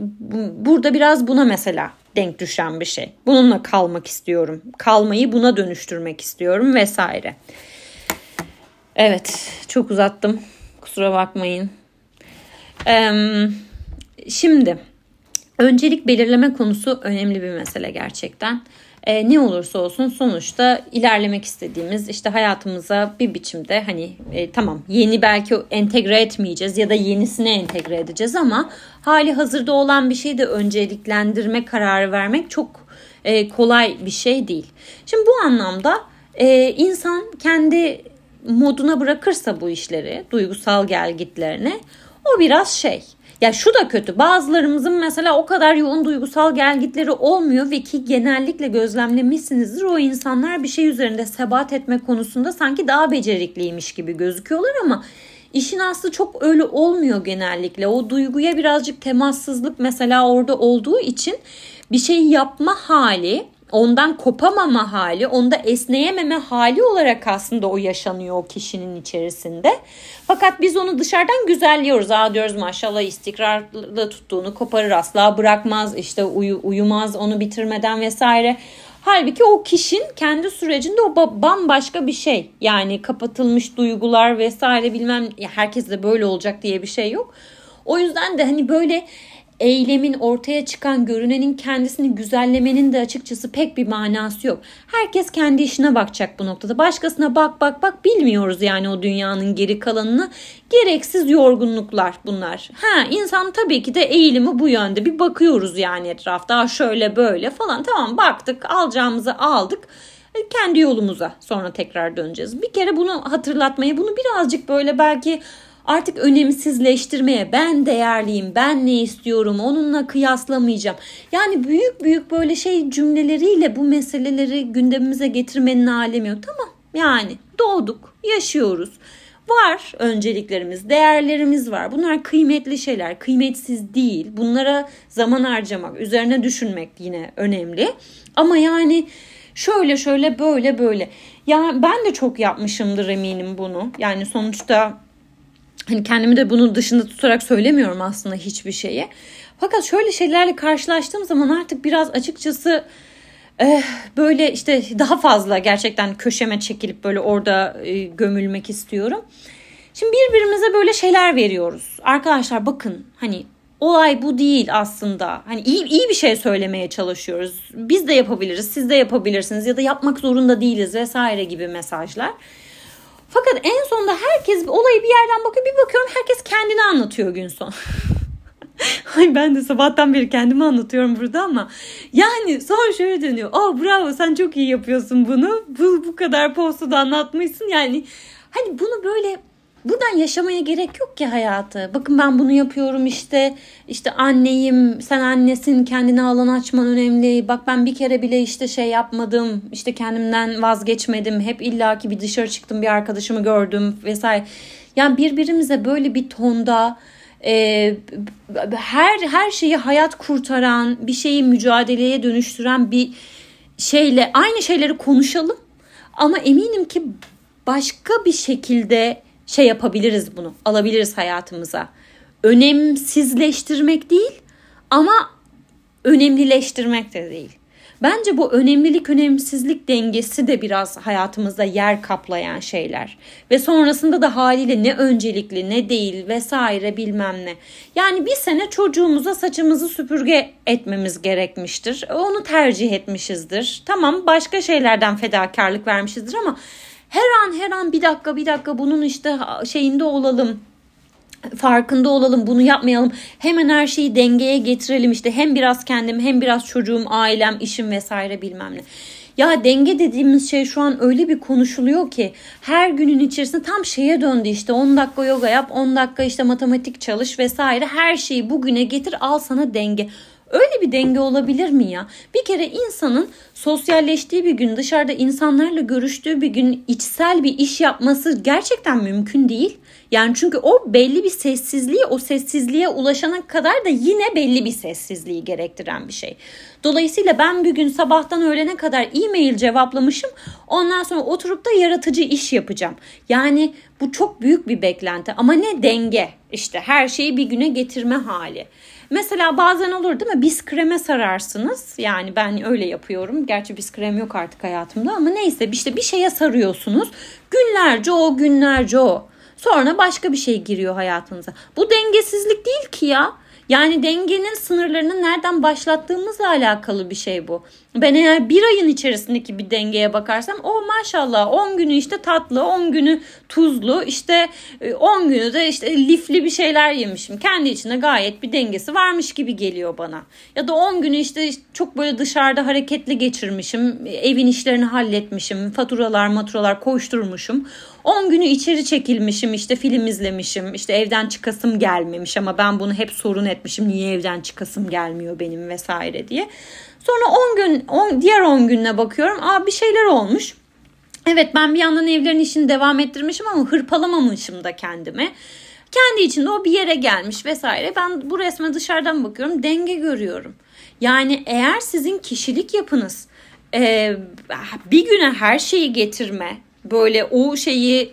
burada biraz buna mesela denk düşen bir şey. Bununla kalmak istiyorum. Kalmayı buna dönüştürmek istiyorum vesaire. Evet çok uzattım. Kusura bakmayın. Ee, şimdi öncelik belirleme konusu önemli bir mesele gerçekten e, ne olursa olsun sonuçta ilerlemek istediğimiz işte hayatımıza bir biçimde hani e, tamam yeni belki entegre etmeyeceğiz ya da yenisine entegre edeceğiz ama hali hazırda olan bir şeyi de önceliklendirme kararı vermek çok e, kolay bir şey değil. Şimdi bu anlamda e, insan kendi moduna bırakırsa bu işleri, duygusal gelgitlerini o biraz şey ya şu da kötü. Bazılarımızın mesela o kadar yoğun duygusal gelgitleri olmuyor ve ki genellikle gözlemlemişsinizdir. O insanlar bir şey üzerinde sebat etme konusunda sanki daha becerikliymiş gibi gözüküyorlar ama işin aslı çok öyle olmuyor genellikle. O duyguya birazcık temassızlık mesela orada olduğu için bir şey yapma hali ondan kopamama hali, onda esneyememe hali olarak aslında o yaşanıyor o kişinin içerisinde. Fakat biz onu dışarıdan güzelliyoruz. Aa diyoruz maşallah istikrarlı tuttuğunu koparır asla bırakmaz işte uyu, uyumaz onu bitirmeden vesaire. Halbuki o kişinin kendi sürecinde o bambaşka bir şey. Yani kapatılmış duygular vesaire bilmem herkes de böyle olacak diye bir şey yok. O yüzden de hani böyle eylemin ortaya çıkan görünenin kendisini güzellemenin de açıkçası pek bir manası yok. Herkes kendi işine bakacak bu noktada. Başkasına bak bak bak bilmiyoruz yani o dünyanın geri kalanını. Gereksiz yorgunluklar bunlar. Ha insan tabii ki de eğilimi bu yönde. Bir bakıyoruz yani etrafta şöyle böyle falan. Tamam baktık alacağımızı aldık e, kendi yolumuza sonra tekrar döneceğiz. Bir kere bunu hatırlatmayı, bunu birazcık böyle belki artık önemsizleştirmeye ben değerliyim, ben ne istiyorum, onunla kıyaslamayacağım. Yani büyük büyük böyle şey cümleleriyle bu meseleleri gündemimize getirmenin alemi yok. Tamam yani doğduk, yaşıyoruz. Var önceliklerimiz, değerlerimiz var. Bunlar kıymetli şeyler, kıymetsiz değil. Bunlara zaman harcamak, üzerine düşünmek yine önemli. Ama yani şöyle şöyle böyle böyle. Ya ben de çok yapmışımdır eminim bunu. Yani sonuçta Hani kendimi de bunun dışında tutarak söylemiyorum aslında hiçbir şeyi. Fakat şöyle şeylerle karşılaştığım zaman artık biraz açıkçası eh, böyle işte daha fazla gerçekten köşeme çekilip böyle orada e, gömülmek istiyorum. Şimdi birbirimize böyle şeyler veriyoruz. Arkadaşlar bakın hani olay bu değil aslında. Hani iyi iyi bir şey söylemeye çalışıyoruz. Biz de yapabiliriz, siz de yapabilirsiniz ya da yapmak zorunda değiliz vesaire gibi mesajlar. Fakat en sonunda herkes olayı bir yerden bakıyor. Bir bakıyorum herkes kendini anlatıyor gün son. <laughs> Ay ben de sabahtan beri kendimi anlatıyorum burada ama yani sonra şöyle dönüyor. Oh bravo sen çok iyi yapıyorsun bunu. Bu, bu kadar postu da anlatmışsın. Yani hani bunu böyle buradan yaşamaya gerek yok ki hayatı. Bakın ben bunu yapıyorum işte işte anneyim sen annesin kendine alan açman önemli. Bak ben bir kere bile işte şey yapmadım işte kendimden vazgeçmedim. Hep illaki bir dışarı çıktım bir arkadaşımı gördüm vesaire. Yani birbirimize böyle bir tonda e, her her şeyi hayat kurtaran bir şeyi mücadeleye dönüştüren bir şeyle aynı şeyleri konuşalım. Ama eminim ki başka bir şekilde şey yapabiliriz bunu. Alabiliriz hayatımıza. Önemsizleştirmek değil ama önemlileştirmek de değil. Bence bu önemlilik önemsizlik dengesi de biraz hayatımızda yer kaplayan şeyler. Ve sonrasında da haliyle ne öncelikli ne değil vesaire bilmem ne. Yani bir sene çocuğumuza saçımızı süpürge etmemiz gerekmiştir. Onu tercih etmişizdir. Tamam başka şeylerden fedakarlık vermişizdir ama her an her an bir dakika bir dakika bunun işte şeyinde olalım farkında olalım bunu yapmayalım hemen her şeyi dengeye getirelim işte hem biraz kendim hem biraz çocuğum ailem işim vesaire bilmem ne. Ya denge dediğimiz şey şu an öyle bir konuşuluyor ki her günün içerisinde tam şeye döndü işte 10 dakika yoga yap 10 dakika işte matematik çalış vesaire her şeyi bugüne getir al sana denge. Öyle bir denge olabilir mi ya? Bir kere insanın sosyalleştiği bir gün, dışarıda insanlarla görüştüğü bir gün içsel bir iş yapması gerçekten mümkün değil. Yani çünkü o belli bir sessizliği, o sessizliğe ulaşana kadar da yine belli bir sessizliği gerektiren bir şey. Dolayısıyla ben bir gün sabahtan öğlene kadar e-mail cevaplamışım. Ondan sonra oturup da yaratıcı iş yapacağım. Yani bu çok büyük bir beklenti ama ne denge işte her şeyi bir güne getirme hali. Mesela bazen olur değil mi? Biz kreme sararsınız. Yani ben öyle yapıyorum. Gerçi biz krem yok artık hayatımda ama neyse işte bir şeye sarıyorsunuz. Günlerce o günlerce o. Sonra başka bir şey giriyor hayatınıza. Bu dengesizlik değil ki ya. Yani dengenin sınırlarını nereden başlattığımızla alakalı bir şey bu. Ben eğer bir ayın içerisindeki bir dengeye bakarsam o maşallah 10 günü işte tatlı 10 günü tuzlu işte 10 e, günü de işte lifli bir şeyler yemişim. Kendi içinde gayet bir dengesi varmış gibi geliyor bana. Ya da 10 günü işte çok böyle dışarıda hareketli geçirmişim. Evin işlerini halletmişim. Faturalar maturalar koşturmuşum. 10 günü içeri çekilmişim işte film izlemişim işte evden çıkasım gelmemiş ama ben bunu hep sorun etmişim niye evden çıkasım gelmiyor benim vesaire diye. Sonra 10 gün on, diğer 10 gününe bakıyorum aa bir şeyler olmuş. Evet ben bir yandan evlerin işini devam ettirmişim ama hırpalamamışım da kendimi. Kendi içinde o bir yere gelmiş vesaire. Ben bu resme dışarıdan bakıyorum denge görüyorum. Yani eğer sizin kişilik yapınız e, bir güne her şeyi getirme böyle o şeyi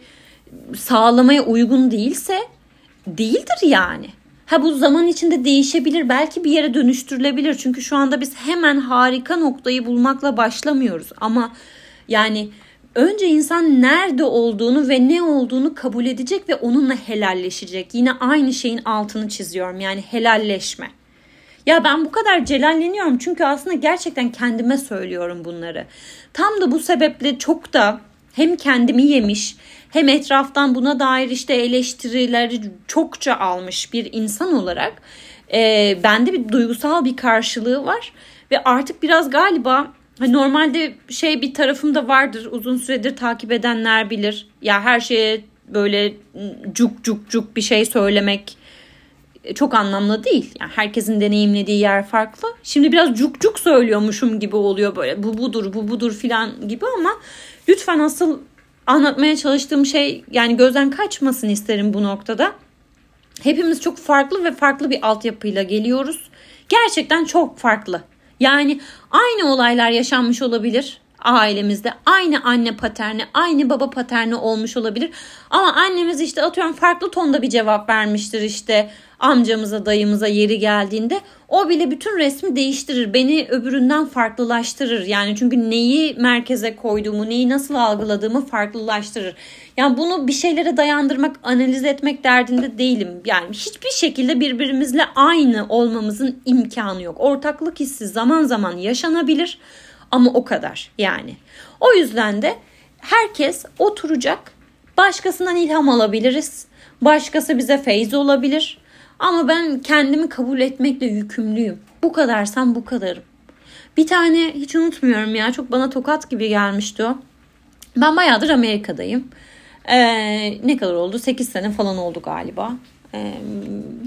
sağlamaya uygun değilse değildir yani. Ha bu zaman içinde değişebilir. Belki bir yere dönüştürülebilir. Çünkü şu anda biz hemen harika noktayı bulmakla başlamıyoruz. Ama yani önce insan nerede olduğunu ve ne olduğunu kabul edecek ve onunla helalleşecek. Yine aynı şeyin altını çiziyorum. Yani helalleşme. Ya ben bu kadar celalleniyorum çünkü aslında gerçekten kendime söylüyorum bunları. Tam da bu sebeple çok da hem kendimi yemiş hem etraftan buna dair işte eleştirileri çokça almış bir insan olarak e, bende bir duygusal bir karşılığı var ve artık biraz galiba hani normalde şey bir tarafım da vardır uzun süredir takip edenler bilir ya her şeye böyle cuk cuk cuk bir şey söylemek çok anlamlı değil. Yani herkesin deneyimlediği yer farklı. Şimdi biraz cuk cuk söylüyormuşum gibi oluyor böyle. Bu budur, bu budur filan gibi ama lütfen asıl anlatmaya çalıştığım şey yani gözden kaçmasın isterim bu noktada. Hepimiz çok farklı ve farklı bir altyapıyla geliyoruz. Gerçekten çok farklı. Yani aynı olaylar yaşanmış olabilir ailemizde. Aynı anne paterni, aynı baba paterni olmuş olabilir. Ama annemiz işte atıyorum farklı tonda bir cevap vermiştir işte amcamıza, dayımıza yeri geldiğinde o bile bütün resmi değiştirir. Beni öbüründen farklılaştırır. Yani çünkü neyi merkeze koyduğumu, neyi nasıl algıladığımı farklılaştırır. Yani bunu bir şeylere dayandırmak, analiz etmek derdinde değilim. Yani hiçbir şekilde birbirimizle aynı olmamızın imkanı yok. Ortaklık hissi zaman zaman yaşanabilir ama o kadar yani. O yüzden de herkes oturacak, başkasından ilham alabiliriz. Başkası bize feyz olabilir. Ama ben kendimi kabul etmekle yükümlüyüm. Bu kadarsam bu kadarım. Bir tane hiç unutmuyorum ya çok bana tokat gibi gelmişti o. Ben bayağıdır Amerika'dayım. Ee, ne kadar oldu? 8 sene falan oldu galiba. Ee,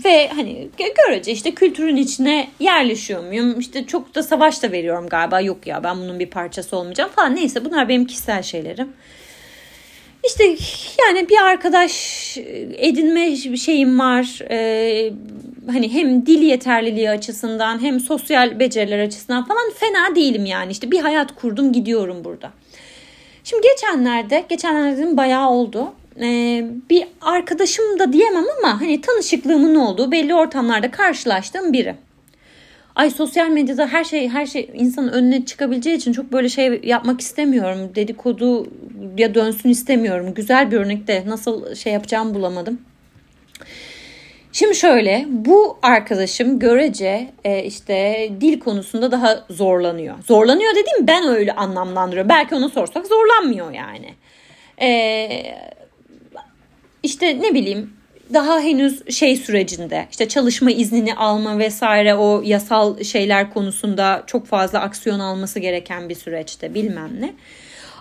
ve hani görece işte kültürün içine yerleşiyor muyum? İşte çok da savaş da veriyorum galiba. Yok ya ben bunun bir parçası olmayacağım falan. Neyse bunlar benim kişisel şeylerim. İşte yani bir arkadaş edinme şeyim var. Ee, hani hem dil yeterliliği açısından hem sosyal beceriler açısından falan fena değilim yani. İşte bir hayat kurdum gidiyorum burada. Şimdi geçenlerde, geçenlerde bayağı oldu. Ee, bir arkadaşım da diyemem ama hani tanışıklığımın olduğu belli ortamlarda karşılaştığım biri. Ay sosyal medyada her şey her şey insanın önüne çıkabileceği için çok böyle şey yapmak istemiyorum. Dedikodu ya dönsün istemiyorum. Güzel bir örnekte nasıl şey yapacağımı bulamadım. Şimdi şöyle bu arkadaşım görece e, işte dil konusunda daha zorlanıyor. Zorlanıyor dediğim ben öyle anlamlandırıyorum. Belki ona sorsak zorlanmıyor yani. E, işte ne bileyim daha henüz şey sürecinde işte çalışma iznini alma vesaire o yasal şeyler konusunda çok fazla aksiyon alması gereken bir süreçte bilmem ne.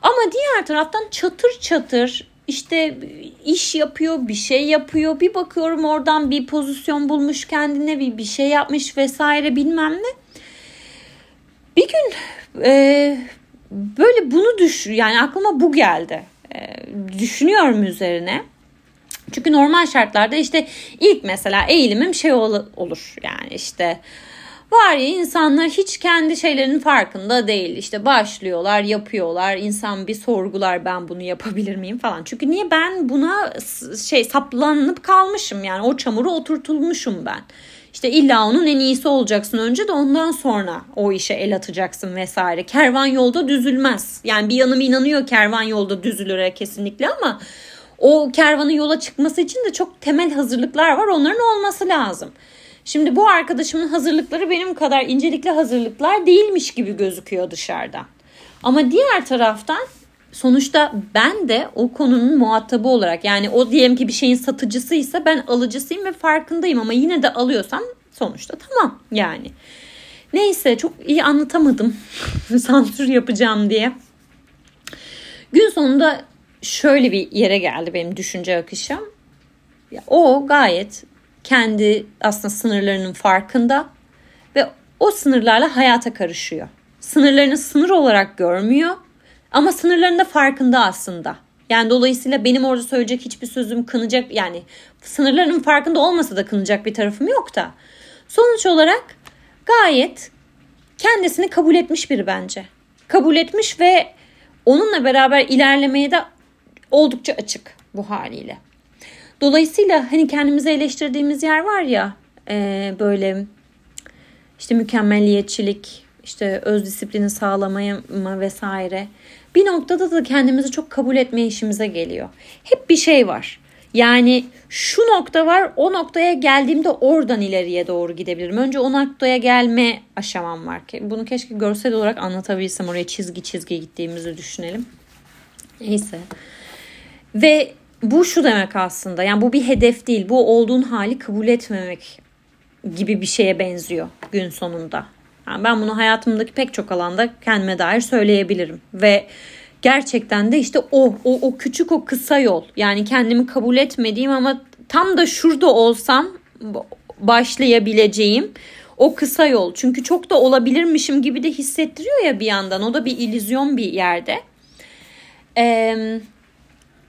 Ama diğer taraftan çatır çatır işte iş yapıyor, bir şey yapıyor. Bir bakıyorum oradan bir pozisyon bulmuş kendine, bir bir şey yapmış vesaire bilmem ne. Bir gün e, böyle bunu düş yani aklıma bu geldi. E, düşünüyorum üzerine. Çünkü normal şartlarda işte ilk mesela eğilimim şey ol, olur yani işte var ya insanlar hiç kendi şeylerinin farkında değil. İşte başlıyorlar, yapıyorlar. İnsan bir sorgular ben bunu yapabilir miyim falan. Çünkü niye ben buna şey saplanıp kalmışım yani o çamuru oturtulmuşum ben. İşte illa onun en iyisi olacaksın önce de ondan sonra o işe el atacaksın vesaire. Kervan yolda düzülmez. Yani bir yanım inanıyor kervan yolda düzülür kesinlikle ama o kervanın yola çıkması için de çok temel hazırlıklar var. Onların olması lazım. Şimdi bu arkadaşımın hazırlıkları benim kadar incelikli hazırlıklar değilmiş gibi gözüküyor dışarıdan. Ama diğer taraftan sonuçta ben de o konunun muhatabı olarak yani o diyelim ki bir şeyin satıcısıysa ben alıcısıyım ve farkındayım ama yine de alıyorsam sonuçta tamam yani. Neyse çok iyi anlatamadım <laughs> sansür yapacağım diye. Gün sonunda şöyle bir yere geldi benim düşünce akışım. O gayet kendi aslında sınırlarının farkında ve o sınırlarla hayata karışıyor. Sınırlarını sınır olarak görmüyor ama sınırlarında farkında aslında. Yani dolayısıyla benim orada söyleyecek hiçbir sözüm kınacak yani sınırlarının farkında olmasa da kınacak bir tarafım yok da. Sonuç olarak gayet kendisini kabul etmiş biri bence. Kabul etmiş ve onunla beraber ilerlemeye de oldukça açık bu haliyle. Dolayısıyla hani kendimizi eleştirdiğimiz yer var ya e, böyle işte mükemmelliyetçilik, işte öz disiplini sağlamaya mı vesaire. Bir noktada da kendimizi çok kabul etme işimize geliyor. Hep bir şey var. Yani şu nokta var o noktaya geldiğimde oradan ileriye doğru gidebilirim. Önce o noktaya gelme aşamam var. Bunu keşke görsel olarak anlatabilsem oraya çizgi çizgi gittiğimizi düşünelim. Neyse. Ve bu şu demek aslında yani bu bir hedef değil bu olduğun hali kabul etmemek gibi bir şeye benziyor gün sonunda. Yani ben bunu hayatımdaki pek çok alanda kendime dair söyleyebilirim ve gerçekten de işte o, o o küçük o kısa yol yani kendimi kabul etmediğim ama tam da şurada olsam başlayabileceğim o kısa yol. Çünkü çok da olabilirmişim gibi de hissettiriyor ya bir yandan. O da bir illüzyon bir yerde. Ee,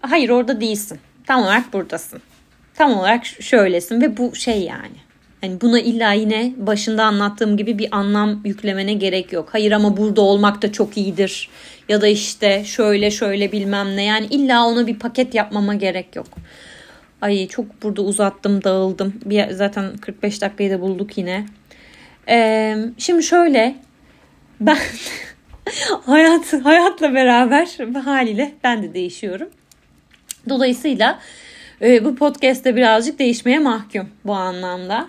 hayır orada değilsin. Tam olarak buradasın. Tam olarak şöylesin ve bu şey yani. Hani buna illa yine başında anlattığım gibi bir anlam yüklemene gerek yok. Hayır ama burada olmak da çok iyidir. Ya da işte şöyle şöyle bilmem ne. Yani illa ona bir paket yapmama gerek yok. Ay çok burada uzattım dağıldım. Bir, zaten 45 dakikayı da bulduk yine. Ee, şimdi şöyle ben <laughs> hayat hayatla beraber haliyle ben de değişiyorum. Dolayısıyla e, bu podcast'te birazcık değişmeye mahkum bu anlamda.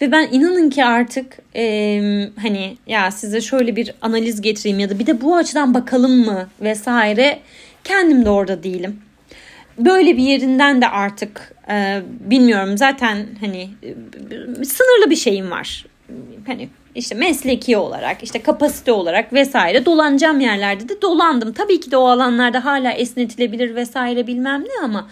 Ve ben inanın ki artık e, hani ya size şöyle bir analiz getireyim ya da bir de bu açıdan bakalım mı vesaire kendim de orada değilim. Böyle bir yerinden de artık e, bilmiyorum zaten hani e, sınırlı bir şeyim var. Hani işte mesleki olarak işte kapasite olarak vesaire dolanacağım yerlerde de dolandım. Tabii ki de o alanlarda hala esnetilebilir vesaire bilmem ne ama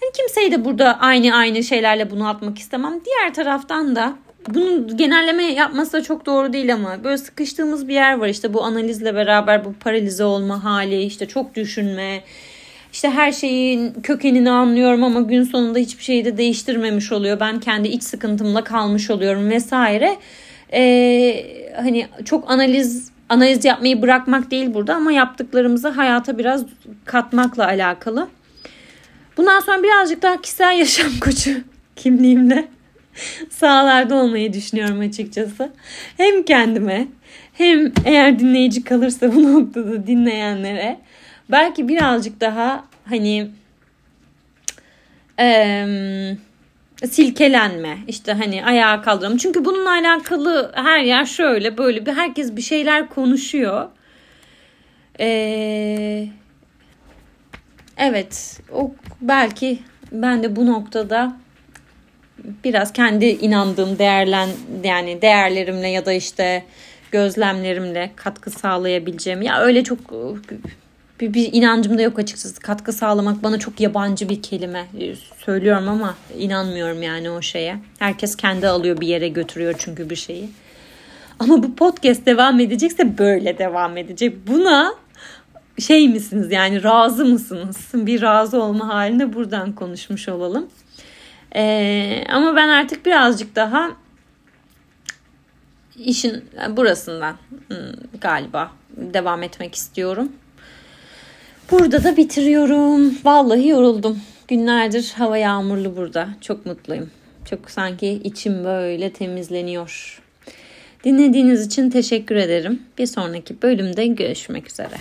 Hani kimseyi de burada aynı aynı şeylerle bunu atmak istemem. Diğer taraftan da bunun genelleme yapması da çok doğru değil ama böyle sıkıştığımız bir yer var işte bu analizle beraber bu paralize olma hali işte çok düşünme işte her şeyin kökenini anlıyorum ama gün sonunda hiçbir şeyi de değiştirmemiş oluyor. Ben kendi iç sıkıntımla kalmış oluyorum vesaire. Ee, hani çok analiz analiz yapmayı bırakmak değil burada ama yaptıklarımızı hayata biraz katmakla alakalı. Bundan sonra birazcık daha kişisel yaşam <laughs> koçu kimliğimle sahalarda olmayı düşünüyorum açıkçası. Hem kendime hem eğer dinleyici kalırsa bu <laughs> noktada dinleyenlere belki birazcık daha hani e, silkelenme işte hani ayağa kaldırma. Çünkü bununla alakalı her yer şöyle böyle bir herkes bir şeyler konuşuyor. Eee Evet, o belki ben de bu noktada biraz kendi inandığım değerlen yani değerlerimle ya da işte gözlemlerimle katkı sağlayabileceğim. Ya öyle çok bir, bir inancım da yok açıkçası. Katkı sağlamak bana çok yabancı bir kelime. Söylüyorum ama inanmıyorum yani o şeye. Herkes kendi alıyor bir yere götürüyor çünkü bir şeyi. Ama bu podcast devam edecekse böyle devam edecek. Buna şey misiniz yani razı mısınız? Bir razı olma halinde buradan konuşmuş olalım. Ee, ama ben artık birazcık daha işin burasından hmm, galiba devam etmek istiyorum. Burada da bitiriyorum. Vallahi yoruldum. Günlerdir hava yağmurlu burada. Çok mutluyum. Çok sanki içim böyle temizleniyor. Dinlediğiniz için teşekkür ederim. Bir sonraki bölümde görüşmek üzere.